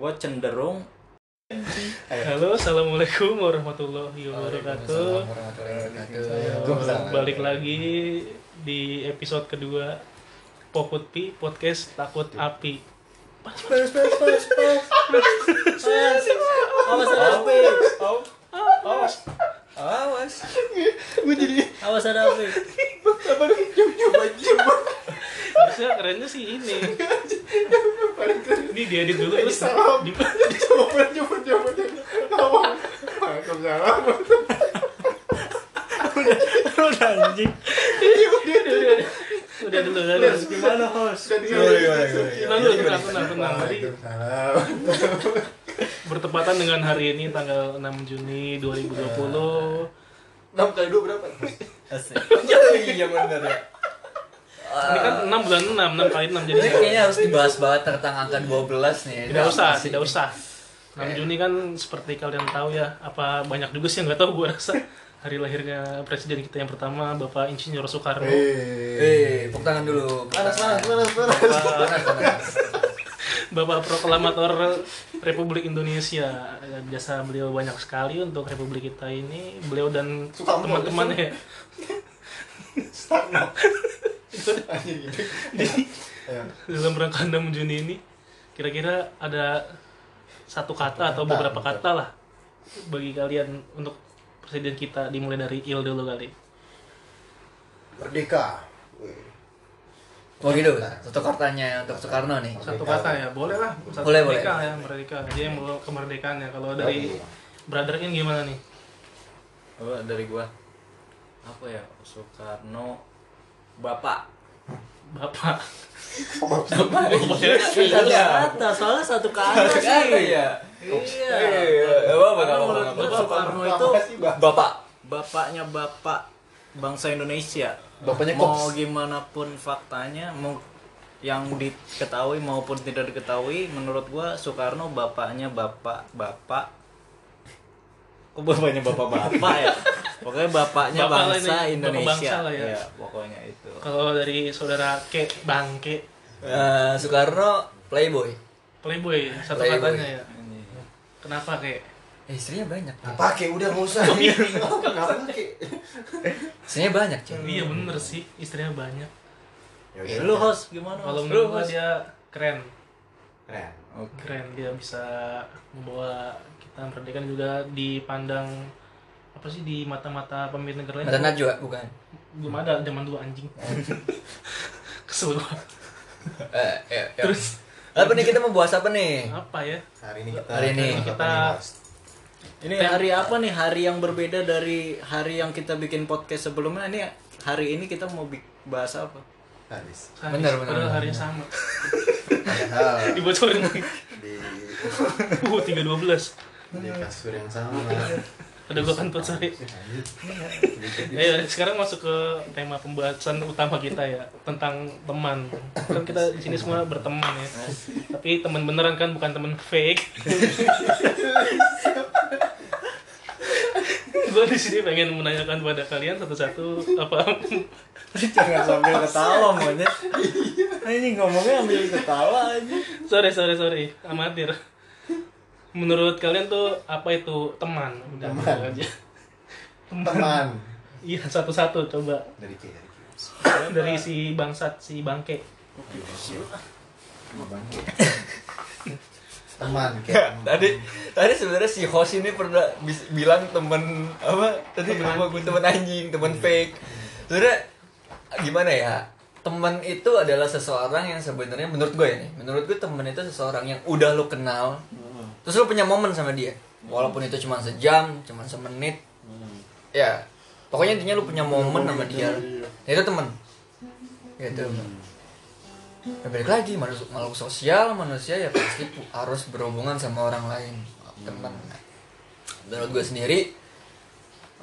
gue cenderung Halo, assalamualaikum warahmatullahi wabarakatuh. Balik lagi di episode kedua Poput Pi Podcast Takut Api. Pas, pas, pas, pas. awas ada api Awas. Awas. gue jadi awas ada api Harusnya kerennya sih ini. Ini diedit dulu terus di, Coba, coba, coba, coba. Waalaikumsalam. udah anjing. Udah dulu udah dulu. gimana host? Tenang dulu, tenang, tenang, tenang. Tadi bertepatan dengan hari ini tanggal 6 Juni 2020. 6 kali 2 berapa? iya bener ya. Ini kan 6 bulan 6, 6 kali 6 jadi ini kayaknya harus dibahas banget tentang angka 12 nih. Tidak usah, tidak usah. 6 Juni kan seperti kalian tahu ya, apa banyak juga sih yang nggak tahu gue rasa hari lahirnya presiden kita yang pertama Bapak Insinyur Soekarno. Eh, tepuk tangan dulu panas, panas, panas, panas. panas panas Bapak proklamator Republik Indonesia. Dan Jasa beliau banyak sekali untuk Republik kita ini. Beliau dan Soekarno. teman-temannya. Anjir gitu. Ayo. dalam rangka 6 Juni ini kira-kira ada satu kata atau beberapa kata lah bagi kalian untuk presiden kita dimulai dari Il dulu kali. Merdeka. Oh gitu satu kartanya untuk Soekarno nih Satu kata ya, boleh lah. Satu Boleh, merdeka boleh. ya, merdeka. Dia yang mau kemerdekaan ya. Kalau dari brother In gimana nih? oh, dari gua apa ya Soekarno bapak Bapak. satu kata soalnya satu kata sih ya? Iya Iya, apa apa Karena apa menurut apa. gua Soekarno itu? Bapak. bapaknya bapak bangsa Indonesia Bapaknya mau Kops. gimana pun faktanya mau yang diketahui maupun tidak diketahui menurut gua Soekarno bapaknya bapak bapak kok bapaknya bapak bapak ya pokoknya bapaknya Bapak lah bangsa ini, bapak Indonesia bangsa lah ya. Iya, pokoknya itu Kalau dari saudara Ke, Bangke, Eh, Soekarno playboy Playboy, satu Playboy. katanya ya. Kenapa Ke? eh, istrinya banyak Nggak pakai udah nggak usah. Nggak pakai. istrinya banyak cuy Iya bener sih, istrinya banyak. Ya Eh, udah. lu host gimana Kalau menurut Lu gua dia keren. Keren. Keren dia bisa membawa kita merdeka juga dipandang apa sih di mata-mata pemimpin negara lain. Mata Najwa bukan Belum ada zaman dulu anjing. Kesel gua. eh, eh, eh. Terus apa nih kita mau bahas apa nih apa ya? Hari ini kita Hari ini kita- Ini hari apa nih? Hari yang berbeda dari hari yang kita bikin podcast sebelumnya. Ini hari ini kita mau bahas apa? habis. Hari, Bener, bener, padahal bener. harinya sama. Dibocorin. di Uh, 312. di kasur yang sama. Ada gua kan sorry. Ya, sekarang masuk ke tema pembahasan utama kita ya tentang teman. Kan kita di sini semua berteman ya. Tapi teman beneran kan bukan teman fake. gue di sini pengen menanyakan pada kalian satu-satu apa Jangan sambil ketawa monyet. Ini ngomongnya ambil ketawa aja. sorry sorry sorry amatir menurut kalian tuh apa itu? Teman. Udah Teman. aja. Teman. iya satu-satu coba. Dari Ki, dari Ki. dari si bangsat si bangke. Teman Ya, kayak tadi tadi sebenarnya si host ini pernah bis- bilang temen apa? Tadi Temen apa? Gue temen anjing temen fake. Sebenarnya gimana ya? Temen itu adalah seseorang yang sebenarnya menurut gue ya nih menurut gue temen itu seseorang yang udah lo kenal terus lo punya momen sama dia? Walaupun itu cuma sejam cuma semenit. Ya pokoknya intinya lo punya momen sama dia. Ya, itu temen. Gitu Ya, balik lagi makhluk, makhluk sosial manusia ya pasti harus berhubungan sama orang lain. Teman menurut gue sendiri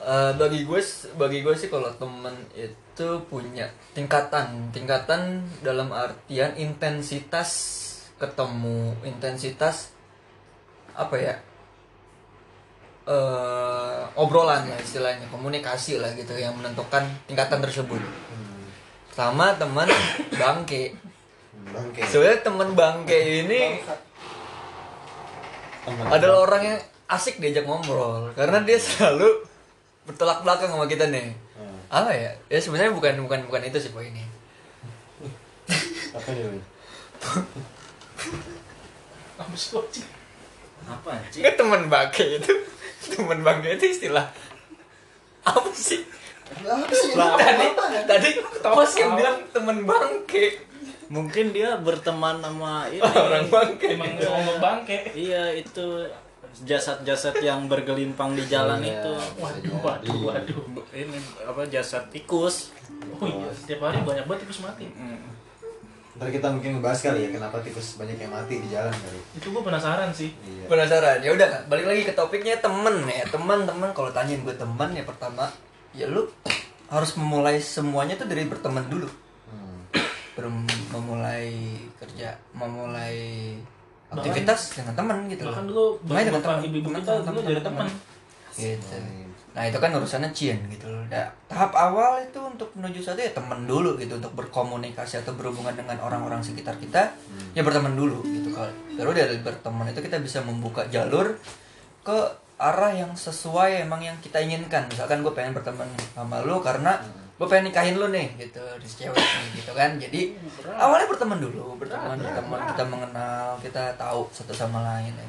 eh, bagi gue bagi gue sih kalau temen itu punya tingkatan. Tingkatan dalam artian intensitas ketemu intensitas apa ya eh obrolan lah istilahnya komunikasi lah gitu yang menentukan tingkatan tersebut. Sama teman bangke. Bangke. Sebenarnya teman bangke ini adalah orang yang asik diajak ngobrol karena dia selalu bertolak belakang sama kita nih. Hmm. apa ya? Ya sebenarnya bukan bukan bukan itu sih poinnya. Apa ya? Apa sih Kan teman bangke itu. Teman bangke itu istilah apa sih? Apa sih? tadi tadi Mas yang Tahu. bilang teman bangke. Mungkin dia berteman sama ini. Orang bangke. Emang ngomong bangke. iya itu jasad-jasad yang bergelimpang di jalan Iya, itu. Waduh, waduh, waduh. ini apa jasad tikus. Oh iya, setiap hari banyak banget tikus mati. Ntar kita mungkin ngebahas kali ya kenapa tikus banyak yang mati di jalan kali. Itu gue penasaran sih. Iya. penasaran ya udah balik lagi ke topiknya temen ya teman teman kalau tanyain gue teman ya pertama ya lu harus memulai semuanya tuh dari berteman dulu Hmm. Ber- memulai kerja memulai aktivitas dengan teman gitu loh. Bahkan dulu Mulai dengan teman, ibu-ibu kita dulu dari teman. gitu nah itu kan urusannya cien gitu loh. Nah, tahap awal itu untuk menuju satu ya teman dulu gitu untuk berkomunikasi atau berhubungan dengan orang-orang sekitar kita ya berteman dulu gitu kalau baru dari berteman itu kita bisa membuka jalur ke arah yang sesuai emang yang kita inginkan. Misalkan gue pengen berteman sama lu karena gue pengen nikahin lu nih gitu di cewek nih gitu kan. Jadi awalnya berteman dulu berteman berteman kita mengenal kita tahu satu sama lain ya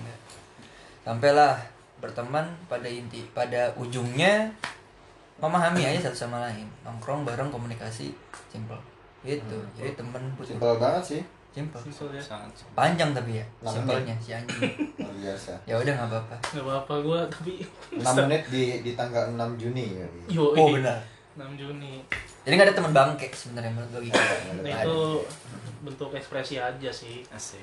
sampailah berteman pada inti pada ujungnya memahami aja satu sama lain. Nongkrong bareng komunikasi simple gitu. Jadi temen butuh Simpel banget sih. simple Simpel ya. sangat panjang tapi ya Enam simpelnya si anjing. Luar biasa. ya udah nggak apa-apa. Gak apa-apa gue tapi 6 menit di di tanggal 6 Juni. Ya. Yo, oh benar. 6 Juni. jadi nggak ada teman bangke sebenarnya menurut gue gitu Nah, Nggak itu bentuk ekspresi aja sih. asik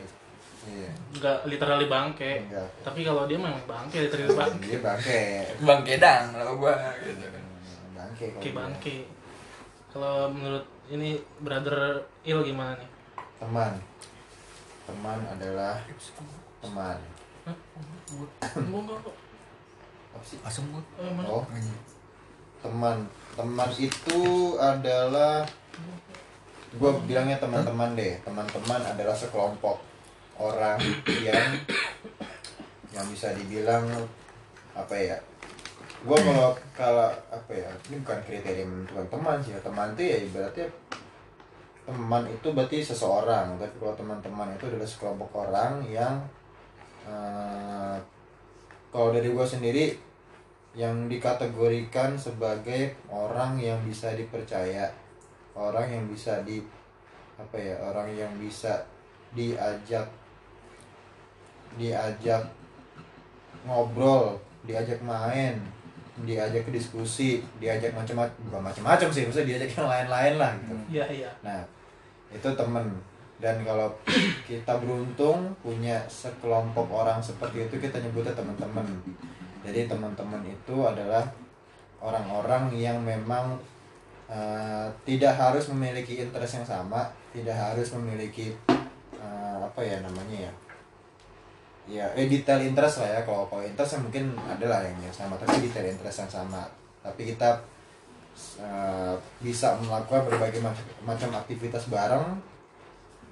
Iya. Enggak literally bangke. Enggak. Tapi kalau dia memang bangke literally bangke. Dia bangke. bangke dang kalau gua gitu Hmm, Bangke kalau Oke bangke. Kalau menurut ini brother Il gimana nih? Teman. Teman adalah teman. Hah? Apa sih? asem gua Eh, mana? Oh, teman. Teman itu adalah gue bilangnya teman-teman deh. Teman-teman adalah sekelompok orang yang yang bisa dibilang apa ya? Gue kalau kalau apa ya? Ini bukan kriteria menentukan teman sih. ya. Teman itu ya ibaratnya teman itu berarti seseorang. Tapi kalau teman-teman itu adalah sekelompok orang yang eh, kalau dari gue sendiri yang dikategorikan sebagai orang yang bisa dipercaya orang yang bisa di apa ya orang yang bisa diajak diajak ngobrol diajak main diajak ke diskusi diajak macam-macam bukan macam-macam sih maksudnya diajak yang lain-lain lah gitu Iya iya. Nah, itu temen dan kalau kita beruntung punya sekelompok orang seperti itu kita nyebutnya teman-teman. Jadi teman-teman itu adalah orang-orang yang memang eh, tidak harus memiliki interest yang sama, tidak harus memiliki eh, apa ya namanya ya ya eh, detail interest lah ya. Kalau kalau interest ya mungkin adalah yang yang sama. Tapi detail interest yang sama. Tapi kita uh, bisa melakukan berbagai macam, macam aktivitas bareng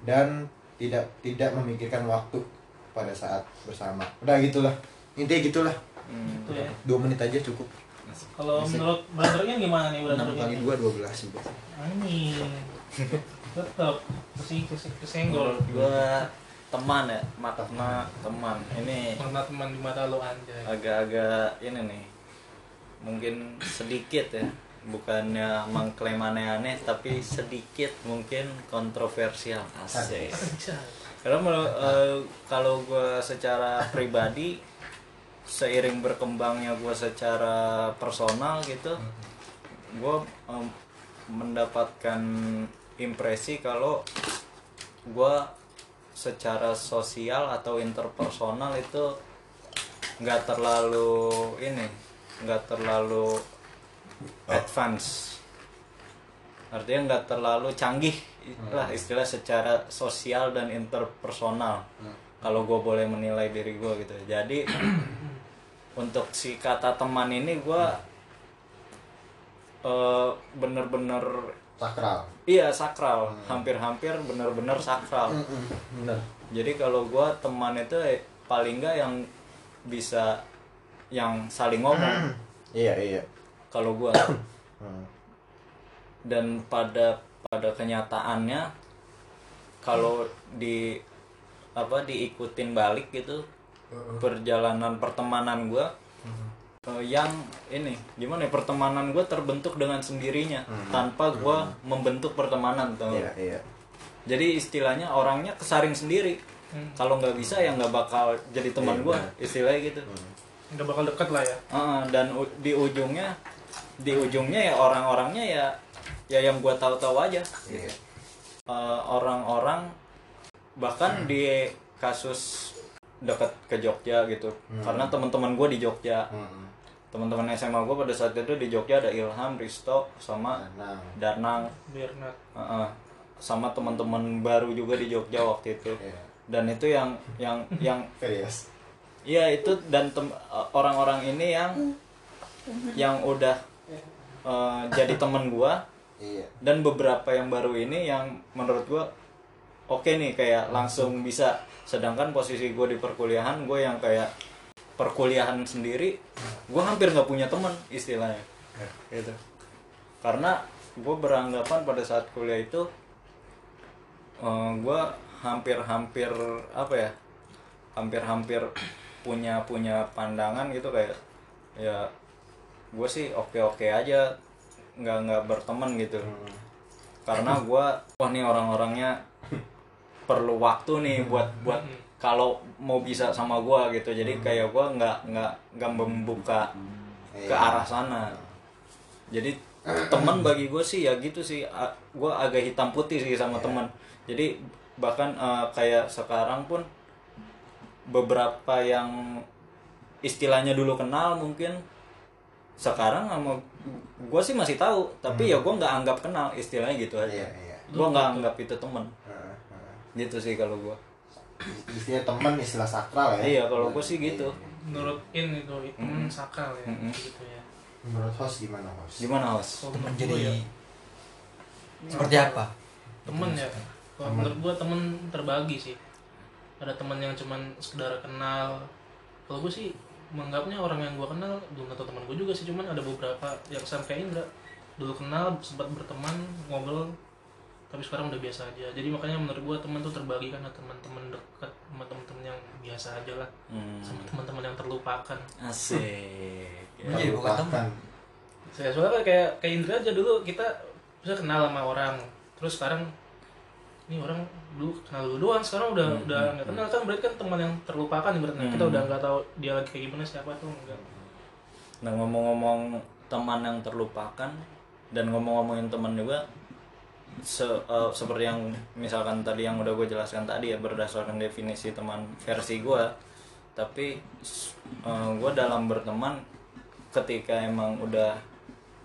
dan tidak tidak memikirkan waktu pada saat bersama. Udah gitulah. Intinya gitulah. Hmm. Itu ya. dua menit aja cukup. Kalau menurut brothernya gimana nih enam brothernya? kali dua dua belas juga Anjing. Tetap kesing kesing kesenggol. gua teman ya makna teman ini Mana teman di mata lo anjay. agak-agak ini nih mungkin sedikit ya bukannya mengklaim aneh-aneh tapi sedikit mungkin kontroversial asik Anjay. karena eh, kalau gue secara pribadi seiring berkembangnya gue secara personal gitu gue mendapatkan impresi kalau gue secara sosial atau interpersonal itu nggak terlalu ini nggak terlalu advance. Artinya nggak terlalu canggih lah istilah secara sosial dan interpersonal. Kalau gue boleh menilai diri gue gitu. Jadi untuk si kata teman ini gue eh, bener-bener sakral. Iya sakral. Hampir-hampir bener-bener sakral. Bener jadi kalau gue teman itu eh, paling nggak yang bisa yang saling ngomong. Iya iya. Kalau gua. Hmm. dan pada pada kenyataannya kalau di apa diikutin balik gitu perjalanan pertemanan gua eh, yang ini gimana ya pertemanan gua terbentuk dengan sendirinya tanpa gua membentuk pertemanan tau. Nggak? iya iya. Jadi istilahnya orangnya kesaring sendiri. Kalau nggak bisa ya nggak bakal jadi teman Iya, gua benar. istilahnya gitu. Nggak bakal deket lah ya. Heeh, dan u- di ujungnya di ujungnya ya orang-orangnya ya ya yang gua tahu-tahu aja. Iya. Eh, orang-orang bahkan di kasus dekat ke Jogja gitu. Karena teman-teman gue di Jogja. Hmm. Teman-teman SMA gue pada saat itu di Jogja ada Ilham, Risto, sama nah Danang, Bernard Heeh. sama teman-teman baru juga di Jogja waktu itu. Iya. Dan itu yang yang yang serius Iya itu dan tem- orang-orang ini yang yang udah eh, jadi temen gua. Iya. Dan beberapa yang baru ini yang menurut gua oke nih kayak langsung bisa. Sedangkan posisi gua di perkuliahan gue yang kayak perkuliahan sendiri gua hampir nggak punya teman istilahnya. Gitu. Karena gue beranggapan pada saat kuliah itu eh, gua hampir-hampir apa ya hampir-hampir punya punya pandangan gitu kayak ya gue sih oke-oke aja nggak nggak berteman gitu. Karena gue wah nih orang-orangnya perlu waktu nih buat buat kalau mau bisa sama gue gitu. Jadi kayak gue nggak nggak nggak membuka ke Iya. arah sana. Jadi teman bagi gue sih ya gitu sih. Gue agak hitam putih sih sama teman jadi bahkan eh, kayak sekarang pun beberapa yang istilahnya dulu kenal mungkin sekarang sama gue sih masih tahu. Tapi ya gue nggak anggap kenal istilahnya gitu aja. Iya iya. Gue nggak anggap itu heeh. gitu sih kalau gue istilah teman istilah sakral ya. Iya, kalau gua sih gitu. menurut in itu itu temen sakral ya Mm-mm. gitu ya. Menurut host gimana host? Gimana host? Menurut Jadi ya. seperti apa? temen ya. Kalau menurut gua temen terbagi sih. Ada teman yang cuman sekedar kenal. Kalau gue sih menganggapnya orang yang gua kenal belum tentu teman gue juga sih. Cuman ada beberapa yang sampai Indra. Dulu kenal sempat berteman ngobrol tapi sekarang udah biasa aja. Jadi makanya menurut gua teman tuh terbagi kan ada teman-teman dekat sama teman-teman yang biasa aja lah. Hmm. sama teman-teman yang terlupakan. Asik. Ya. Iya, bukan Terlupakan. saya soalnya kayak kayak Indra aja dulu kita bisa kenal sama orang. Terus sekarang ini orang dulu kenal dulu doang sekarang udah udah nggak kenal. Kan berarti kan teman yang terlupakan ibaratnya. Kita udah nggak tahu dia lagi kayak gimana siapa tuh enggak. Nah ngomong-ngomong teman yang terlupakan dan ngomong-ngomongin teman juga se- eh, seperti yang misalkan tadi yang udah gue jelaskan tadi ya berdasarkan definisi teman versi gue tapi gue dalam berteman ketika emang udah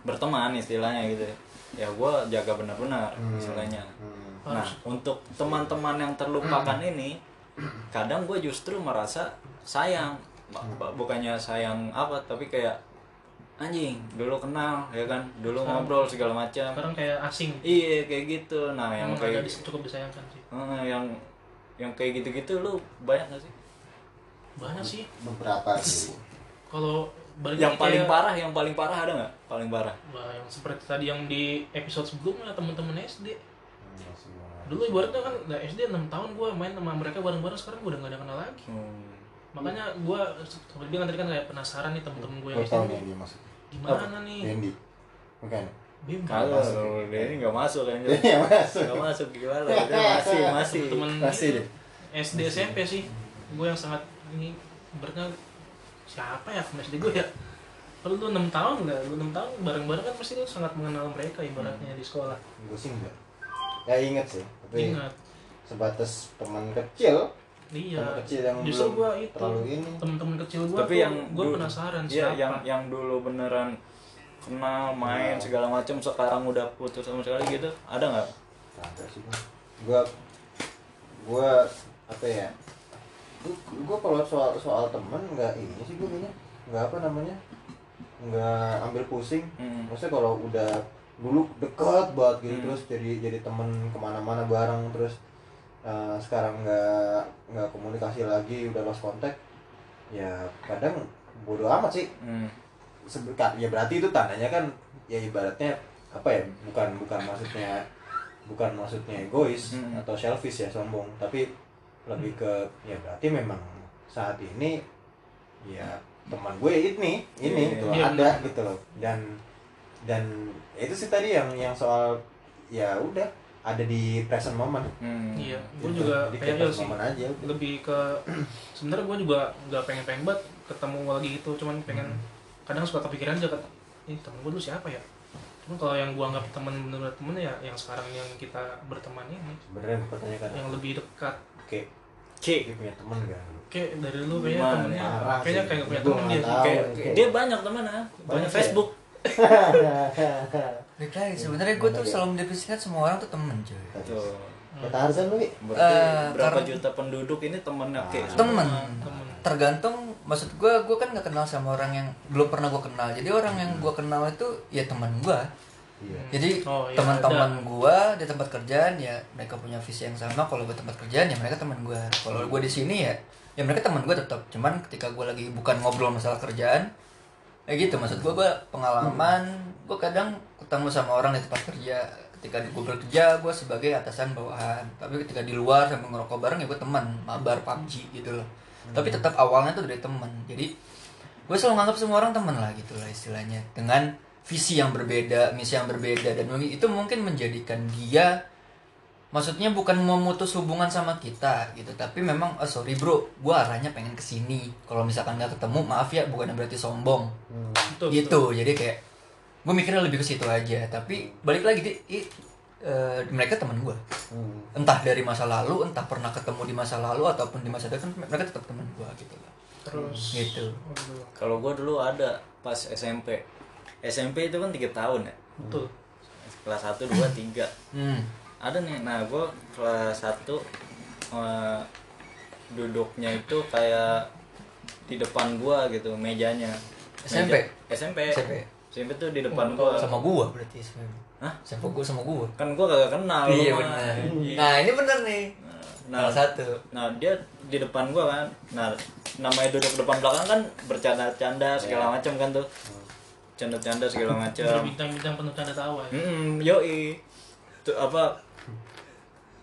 berteman istilahnya gitu ya gue jaga benar-benar istilahnya. Hmm. nah untuk teman-teman yang terlupakan ini kadang gue justru merasa sayang. Ba- bukannya sayang apa tapi kayak anjing dulu kenal ya kan? Dulu ngobrol segala macam. sekarang kayak asing. Iya kayak gitu. Nah yang emang kayak dis- cukup disayangkan sih. Eh, yang yang kayak gitu-gitu lu banyak gak sih? Banyak sih. Beberapa sih. Kalau yang paling kayak- parah yang paling parah ada nggak? Paling parah? Wah, yang seperti tadi yang di episode sebelumnya teman-teman SD Hmm, dulu ibaratnya kan nah SD 6 tahun gue main sama mereka bareng-bareng sekarang gue udah gak ada kenal lagi. Hmm. makanya gue seperti bilang tadi kan kayak penasaran nih temen-temen gue Gua yang SD gimana nih? Dendi bukan. Bim kalau masuk. nggak masuk kan Iya masuk nggak masuk gimana? Dia masih masih. Temen Masih deh. SD SMP sih. Gue yang sangat ini berarti siapa ya temen SD gue ya? Kalau lu 6 tahun lah lu 6 tahun bareng-bareng kan pasti lu sangat mengenal mereka ibaratnya di sekolah. Gue sih enggak ya inget sih tapi ingat. sebatas teman kecil iya. Teman kecil yang justru belum gue itu. terlalu ini. Temen-temen kecil gue tapi yang gue dulu- penasaran Iya, siapa. yang yang dulu beneran kenal main Nah. segala macam sekarang udah putus sama sekali gitu ada nggak? Ada sih gue gue apa ya gue kalau soal soal temen nggak ini sih gue kayaknya nggak apa namanya nggak ambil pusing. Hmm. maksudnya kalau udah dulu dekat banget gitu Hmm. terus jadi jadi temen ke mana-mana bareng terus eh, sekarang nggak nggak komunikasi lagi udah lost contact ya kadang bodoh amat sih. Hmm. Ya berarti itu tandanya kan ya ibaratnya apa ya bukan bukan maksudnya bukan maksudnya egois Hmm. atau selfish ya sombong. Tapi lebih ke ya berarti memang saat ini ya teman gue ini ini gitu Iya, ada gitu loh. Dan dan itu sih tadi yang yang soal ya udah ada di present moment Hmm. iya gue Gitu. juga Jadi kayak present sih moment aja lebih ke sebenarnya gue juga nggak pengen pengen banget ketemu lagi gitu cuman pengen kadang suka kepikiran aja kan ini temen gue dulu siapa ya cuman kalau yang gue anggap temen bener temen ya yang sekarang yang kita berteman ini sebenarnya pertanyaan yang lebih dekat oke C. dia punya temen gak kayak dari dulu kayaknya temennya ya? Kayaknya kayak nggak punya temen dia. Kayak, oke. dia banyak teman ah. Banyak Banyak ya? Facebook. Baik lagi sebenarnya gue tuh selalu mendefinisikan semua orang tuh temen cuy. Tuh. Kata Tarzan lu, Eh, berapa karena- juta penduduk ini temennya kayak temen. temen. Tergantung maksud gue gue kan nggak kenal sama orang yang belum pernah gue kenal. Jadi orang yang gue kenal itu ya teman gue Iya. jadi Oh, iya, teman-teman gue di tempat kerjaan ya mereka punya visi yang sama. Kalau gue tempat kerjaan ya mereka teman gue kalau gue di sini ya ya mereka teman gue tetap cuman ketika gue lagi bukan ngobrol masalah kerjaan ya gitu. Maksud gue pengalaman gue kadang ketemu sama orang di tempat kerja. Ketika gue bekerja gue sebagai atasan bawahan. Tapi ketika di luar sambil ngerokok bareng ya gue teman mabar PUBG gitu loh. Tapi tetap awalnya tuh dari teman. Jadi gue selalu nganggap semua orang teman lah gitu lah istilahnya. Dengan visi yang berbeda misi yang berbeda. Dan itu mungkin menjadikan dia maksudnya bukan memutus hubungan sama kita gitu tapi memang oh, sorry bro gue arahnya pengen ke sini kalau misalkan nggak ketemu maaf ya bukan berarti sombong Hmm. Betul, gitu jadi kayak gue mikirnya lebih ke situ aja tapi balik lagi di, i- eh, mereka teman gue Hmm. entah dari masa lalu entah pernah ketemu di masa lalu ataupun di masa depan mereka tetap teman gue gitu lah terus Gitu. Kalau gue dulu ada pas SMP. SMP itu kan tiga tahun ya. betul Kelas 1, 2, 3. hmm. Ada nih. Nah, gue kelas 1 eh, duduknya itu kayak di depan gua gitu mejanya. SMP? Meja- SMP. SMP. SMP tuh di depan Oh, gua. sama gue berarti sebenarnya Hah? siapa gue sama gue Kan gua kagak kenal. iya benar Iya. nah ini bener nih Nah, salah satu Nah dia di depan gua kan, nah namanya duduk depan belakang kan bercanda-canda segala macam kan tuh, canda-canda segala macam. berbintang-bintang penuh tanda tawa ya Hmm, yoi, tuh apa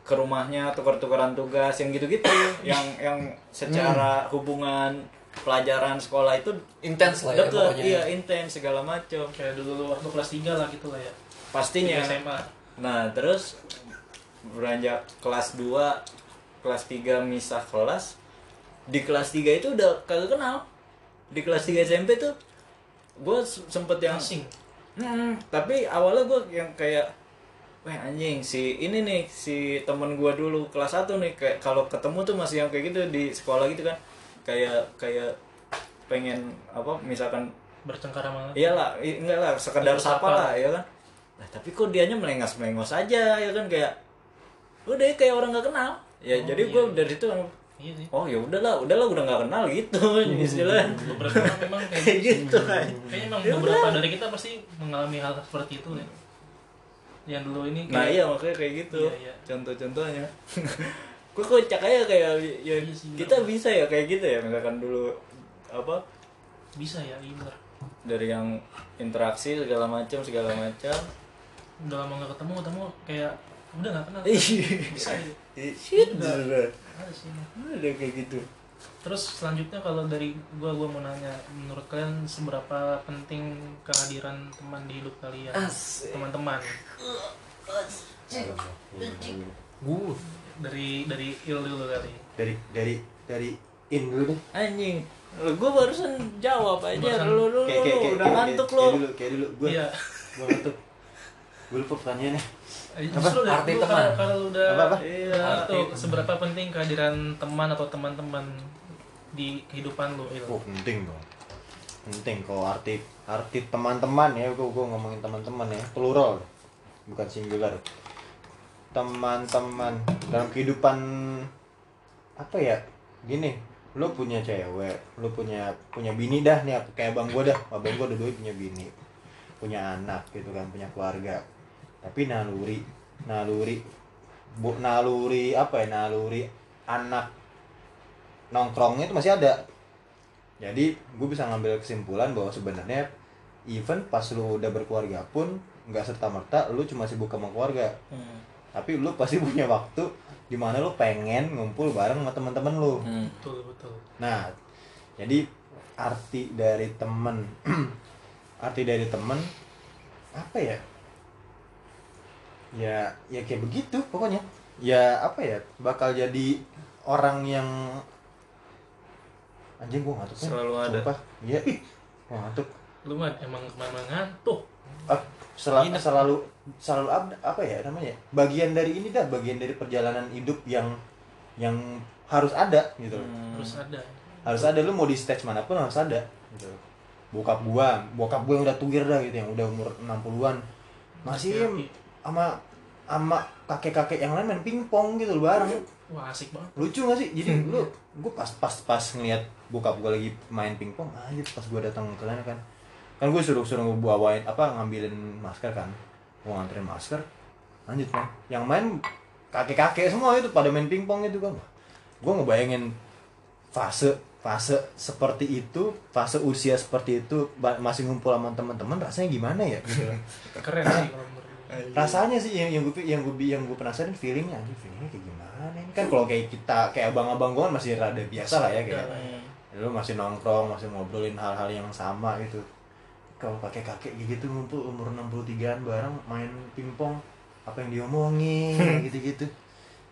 ke rumahnya tukar-tukaran tugas yang gitu-gitu, yang yang secara hubungan pelajaran sekolah itu intens lah ya deket, pokoknya. iya intens segala macam kayak dulu lu waktu kelas 3 lah gitu lah ya. Pastinya. SMA. Nah terus beranjak kelas 2 kelas 3 misah kelas di kelas 3 itu udah kagak kenal. Di kelas 3 SMP tuh gue sempet yang asing. Hmm, tapi awalnya gue yang kayak Wah anjing si ini nih si temen gue dulu kelas 1 nih kayak kalau ketemu tuh masih yang kayak gitu di sekolah gitu kan. Kayak kayak pengen apa misalkan bercengkara malah iyalah enggak lah sekedar sapa lah ya kan. Nah tapi kok dianya melengos melengos aja ya kan kayak udah kayak orang nggak kenal. Ya Oh, jadi iya, gue iya. dari situ iya sih. oh ya udahlah udahlah udah nggak kenal gitu istilahnya. beberapa memang kayak kayak gitu kan. Kayaknya memang Ya beberapa udah. dari kita pasti mengalami hal seperti itu ya yang dulu ini nah kayak- iya makanya kayak gitu Iya, iya. contoh-contohnya gue kocak aja kayak ya Iya sih, kita bener. bisa ya kayak gitu ya misalkan dulu apa bisa ya iya bener dari yang interaksi segala macam segala macam udah lama nggak ketemu ketemu kayak udah nggak kenal Iya. bisa gitu shit Udah. bener. ada sih ada kayak gitu terus selanjutnya kalau dari gua gua mau nanya menurut kalian seberapa penting kehadiran teman di hidup kalian? Teman-teman. Gue dari dari il dulu kali. Dari dari dari in dulu deh. Anjing. Gue barusan jawab aja. Barusan. lu lu kayak kayak lu. kayak udah ngantuk kayak lu dulu kayak dulu. Gue iya. gue ngantuk. Gue lupa pertanyaannya justru dari Arti dulu teman. kalau, kalau udah Apa-apa? Iya, itu arti- seberapa penting kehadiran teman atau teman-teman di kehidupan lu Il? oh penting dong. Penting kalau arti arti teman-teman ya gue gue ngomongin teman-teman ya plural. Bukan singular. Teman-teman dalam kehidupan apa ya gini lu punya cewek lu punya punya bini dah nih kayak abang gue dah. Abang gue dua punya bini punya anak gitu kan punya keluarga tapi naluri naluri bu naluri apa ya naluri anak nongkrongnya itu masih ada. Jadi gue bisa ngambil kesimpulan bahwa sebenarnya even pas lu udah berkeluarga pun nggak serta merta lu cuma sibuk sama keluarga. Hmm. tapi lu pasti punya waktu di mana lu pengen ngumpul bareng sama teman-teman lu. Hmm. betul betul. Nah jadi arti dari temen arti dari temen apa ya ya ya kayak begitu pokoknya. Ya apa ya bakal jadi orang yang anjing gua ngantuk men. Selalu ada. Sumpah. iya. Ih gua ngantuk. Lu mah emang ke mana ngantuk. Ah, selalu selalu selalu apa, apa ya namanya? Bagian dari ini dah bagian dari perjalanan hidup yang yang harus ada gitu. Hmm. harus ada. Harus ada. Lu mau di stage mana pun harus ada gitu. Bokap gua bokap gua yang udah tugir dah gitu yang udah umur 60-an masih sama sama kakek-kakek yang lain main pingpong gitu loh bareng. Wah asik banget. Lucu gak sih? Jadi lu gua pas pas pas ngeliat bokap gua lagi main pingpong aja pas gua datang ke sana kan. Kan gue suruh suruh bawain apa ngambilin masker kan. Mau nganterin masker lanjut kan yang main kakek-kakek semua itu pada main pingpong itu kan gue ngebayangin fase fase seperti itu fase usia seperti itu masih ngumpul sama teman-teman rasanya gimana ya gitu. Keren sih kalau gue. Rasanya sih yang yang gue yang gue yang gue penasaran feelingnya anjing feelingnya kayak gimana ini? Kan kalau kayak kita kayak abang-abang gue kan masih rada biasa lah ya kayak lu masih nongkrong masih ngobrolin hal-hal yang sama gitu. Kalau pakai kakek gitu ngumpul umur 63an bareng main pingpong apa yang diomongin gitu-gitu.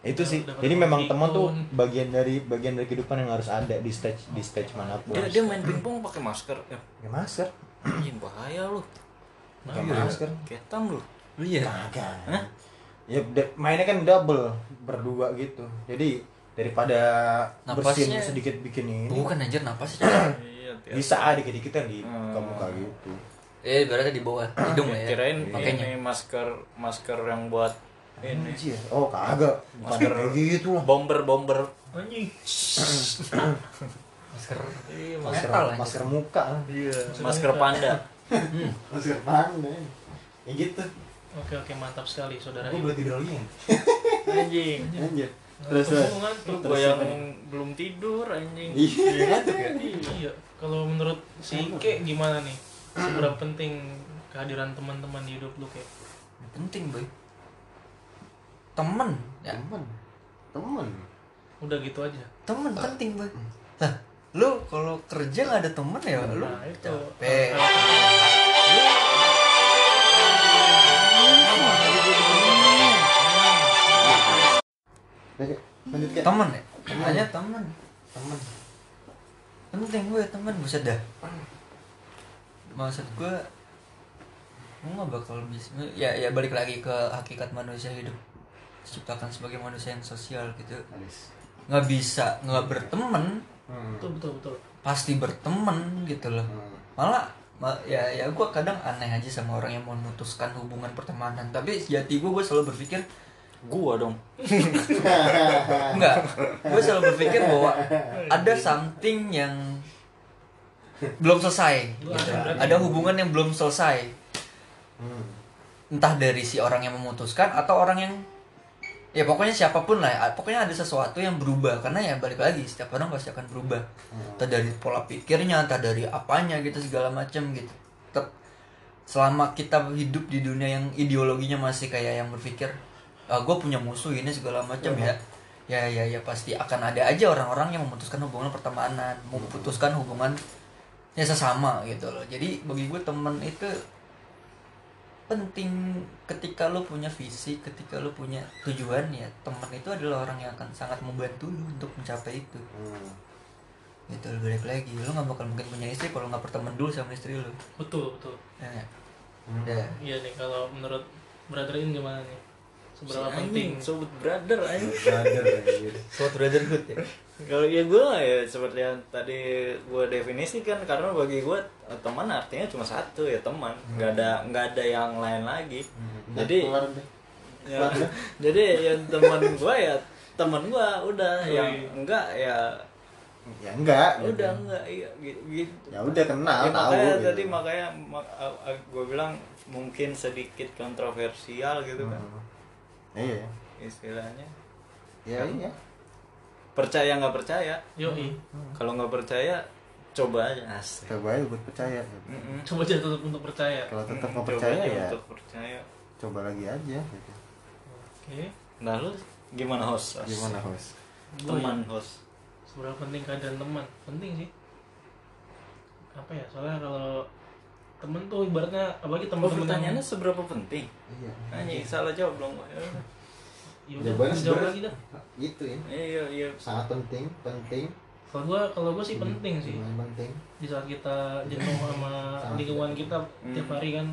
Itu sih. Dapat jadi memang teman tuh bagian dari bagian dari kehidupan yang harus ada di stage di stage mana pun. Dia, dia main pingpong pakai masker. Ya, ya masker. Anjing bahaya lu. pakai Iya. masker. Ketam lu. Iya kagak Hah? ya mainnya kan double berdua gitu jadi daripada bersin Napasnya- sedikit bikin ini bukan anjir napas sih Iya, tiap- bisa dikit-dikit kan di Hmm. muka-muka gitu eh berarti di bawah hidung lah ya Kirain makanya ini masker masker yang buat ini Anjir. oh kagak Masker. kayak gitu lah bomber bomber. anjing masker Iya, masker Metal aja. masker muka lah. Iya, masker panda. masker panda ya gitu oke oke mantap sekali saudara. Gue boleh tidur lagi? Anjing. anjir terus terus ngantuk Gua yang belum tidur anjing. iya ngantuk ya? Iya. Kalau menurut si Ike gimana nih? Seberapa penting kehadiran teman-teman di hidup lu kayak penting boy. Temen. Ya. Temen. Temen. Udah gitu aja. Temen penting boy. Lah lu kalau kerja nggak ada temen ya lu nah itu. capek Lanjut, kayak temen ya? Hanya temen. Temen. Penting gue temen buset dah. Maksud gue gue nggak bakal bisa ya ya balik lagi ke hakikat manusia hidup. Diciptakan sebagai manusia yang sosial gitu. Nggak bisa nggak berteman Hmm. betul betul betul. Pasti berteman gitu loh. Hmm. malah ma- ya ya gue kadang aneh aja sama orang yang memutuskan hubungan pertemanan. Tapi sejati gue gue selalu berpikir Gua dong. enggak. Gue selalu berpikir bahwa ada something yang belum selesai gitu. ada hubungan yang belum selesai. Entah dari si orang yang memutuskan atau orang yang ya pokoknya siapa pun lah ya, pokoknya ada sesuatu yang berubah. Karena ya balik lagi setiap orang pasti akan berubah. Entah dari pola pikirnya entah dari apanya gitu segala macam gitu. Tetap selama kita hidup di dunia yang ideologinya masih kayak yang berpikir ah, gue punya musuh ini segala macam ya. Ya ya ya pasti akan ada aja orang-orang yang memutuskan hubungan pertemanan memutuskan hubungan ya sesama gitu loh. Jadi bagi gue temen itu penting ketika lo punya visi ketika lo punya tujuan ya teman itu adalah orang yang akan sangat membantu lo untuk mencapai itu. Hmm. gitu lo balik lagi lo nggak bakal mungkin punya istri kalau nggak berteman dulu sama istri lo betul betul. Ya? Hmm. iya. Nih kalau menurut brother in gimana nih seberapa anjing, penting sobat brother anjing. Brother, suatu brotherhood ya Kalau ya gue ya seperti yang tadi gue definisikan karena bagi gue teman artinya cuma satu ya teman, nggak ada nggak ada yang lain lagi. Jadi Keluar deh. ya, jadi yang teman gue ya teman gue udah yang iya. enggak ya ya enggak gitu. udah enggak iya gitu. gitu. ya udah kenal Ya, tahu makanya gitu. tadi makanya gue bilang mungkin sedikit kontroversial gitu kan Hmm. Iya. Istilahnya. Ya iya. Percaya nggak percaya? Yoi. Kalau nggak percaya coba aja. Asik. Coba aja buat percaya. Gitu. Mm-mm. coba aja tetap untuk percaya. Kalau tetap nggak coba percaya aja ya untuk percaya. coba lagi aja gitu. oke. Nah lu gimana host? Host? gimana host? Gua teman ya, host. Seberapa penting kehadiran teman? Penting sih. Apa ya? Soalnya kalau temen tuh ibaratnya apalagi oh, teman-teman pertanyaannya seberapa penting? Iya. Anjing salah jawab dong. Ya udah Jawabannya jawab lagi dah. itu ya. Iya iya. Sangat penting penting. Kalau gua kalau gua sih penting sih. Penting. Di saat kita jenuh sama lingkungan kita Hmm. tiap hari kan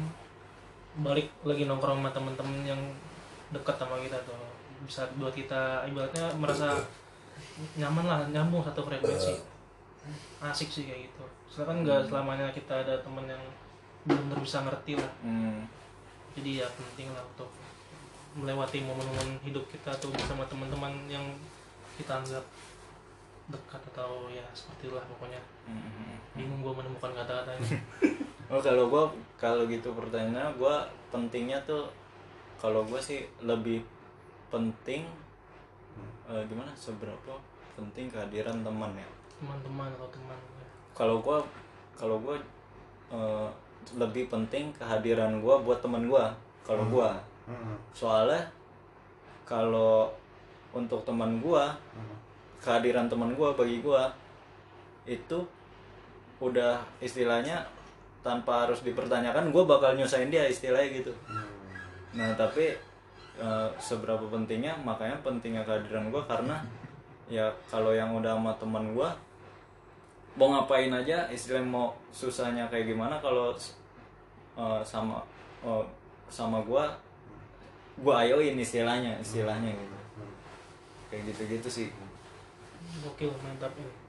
balik lagi nongkrong sama temen-temen yang dekat sama kita tuh. Bisa buat kita ibaratnya merasa nyaman lah nyambung satu frekuensi. Asik sih kayak gitu. Soalnya kan nggak selamanya kita ada temen yang benar bisa ngerti lah hmm. jadi ya penting lah untuk melewati momen-momen hidup kita tuh bersama teman-teman yang kita anggap dekat atau ya seperti itulah pokoknya Hmm. bingung gue menemukan kata-katanya Oh kalau gua kalau gitu pertanyaannya gua pentingnya tuh kalau gua sih lebih penting eh, gimana seberapa penting kehadiran teman ya. teman-teman atau teman Kalau gua kalau gua eh, lebih penting kehadiran gua buat teman gua. Kalau gua Hmm. soalnya kalau untuk teman gua Hmm. kehadiran teman gua bagi gua itu udah istilahnya tanpa harus dipertanyakan gua bakal nyusahin dia istilahnya gitu nah tapi eh, seberapa pentingnya makanya pentingnya kehadiran gua karena ya kalau yang udah sama teman gua mau ngapain aja istilahnya mau susahnya kayak gimana kalau eh, sama eh, sama gua gua ayoin istilahnya istilahnya gitu. Kayak gitu-gitu sih. Gokil mantap ini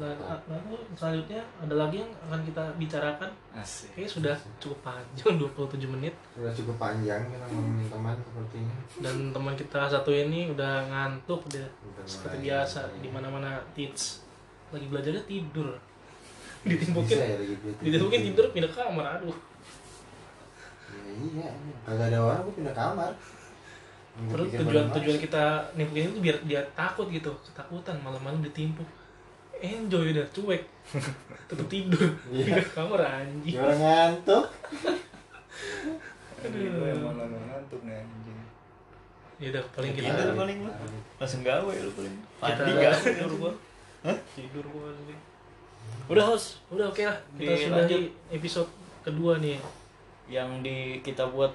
dan lalu selanjutnya ada lagi yang akan kita bicarakan. Asik. Kayaknya sudah cukup panjang 27 menit. Udah cukup panjang kita ngomongin teman sepertinya. Dan teman kita satu ini udah ngantuk dia Udah seperti biasa di mana mana teach lagi belajarnya tidur. Ditimpukin ya gitu ditimpukin tidur pindah kamar aduh. Ya, iya iya. kagak ada orang gue pindah kamar. Terus tujuan tujuan kita nimpukin itu biar dia takut gitu. Ketakutan malam-malam ditimpuk enjoy udah cuek. Tetap tidur Iya. pindah kamar anjing. Ya orang ngantuk? Aduh, emang lagi ngantuk nih anjing. ya udah paling kita Tidur paling lu. Langsung gawe lu paling. kita gak? Tidur gua asli. Udah host udah oke lah kita Dilanjut. sudah di episode kedua nih yang di kita buat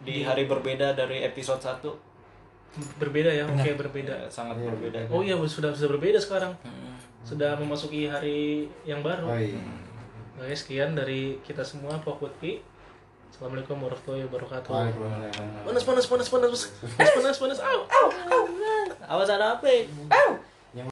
di hari berbeda dari episode 1 berbeda ya oke berbeda sangat Iya, berbeda. oh iya sudah sudah berbeda sekarang Hmm. sudah memasuki hari yang baru oh iya Oke, sekian dari kita semua Pokutpi. Assalamualaikum warahmatullahi wabarakatuh. Waalaikumsalam. Panas panas panas panas panas panas panas panas. Au au au. Awas ada apa?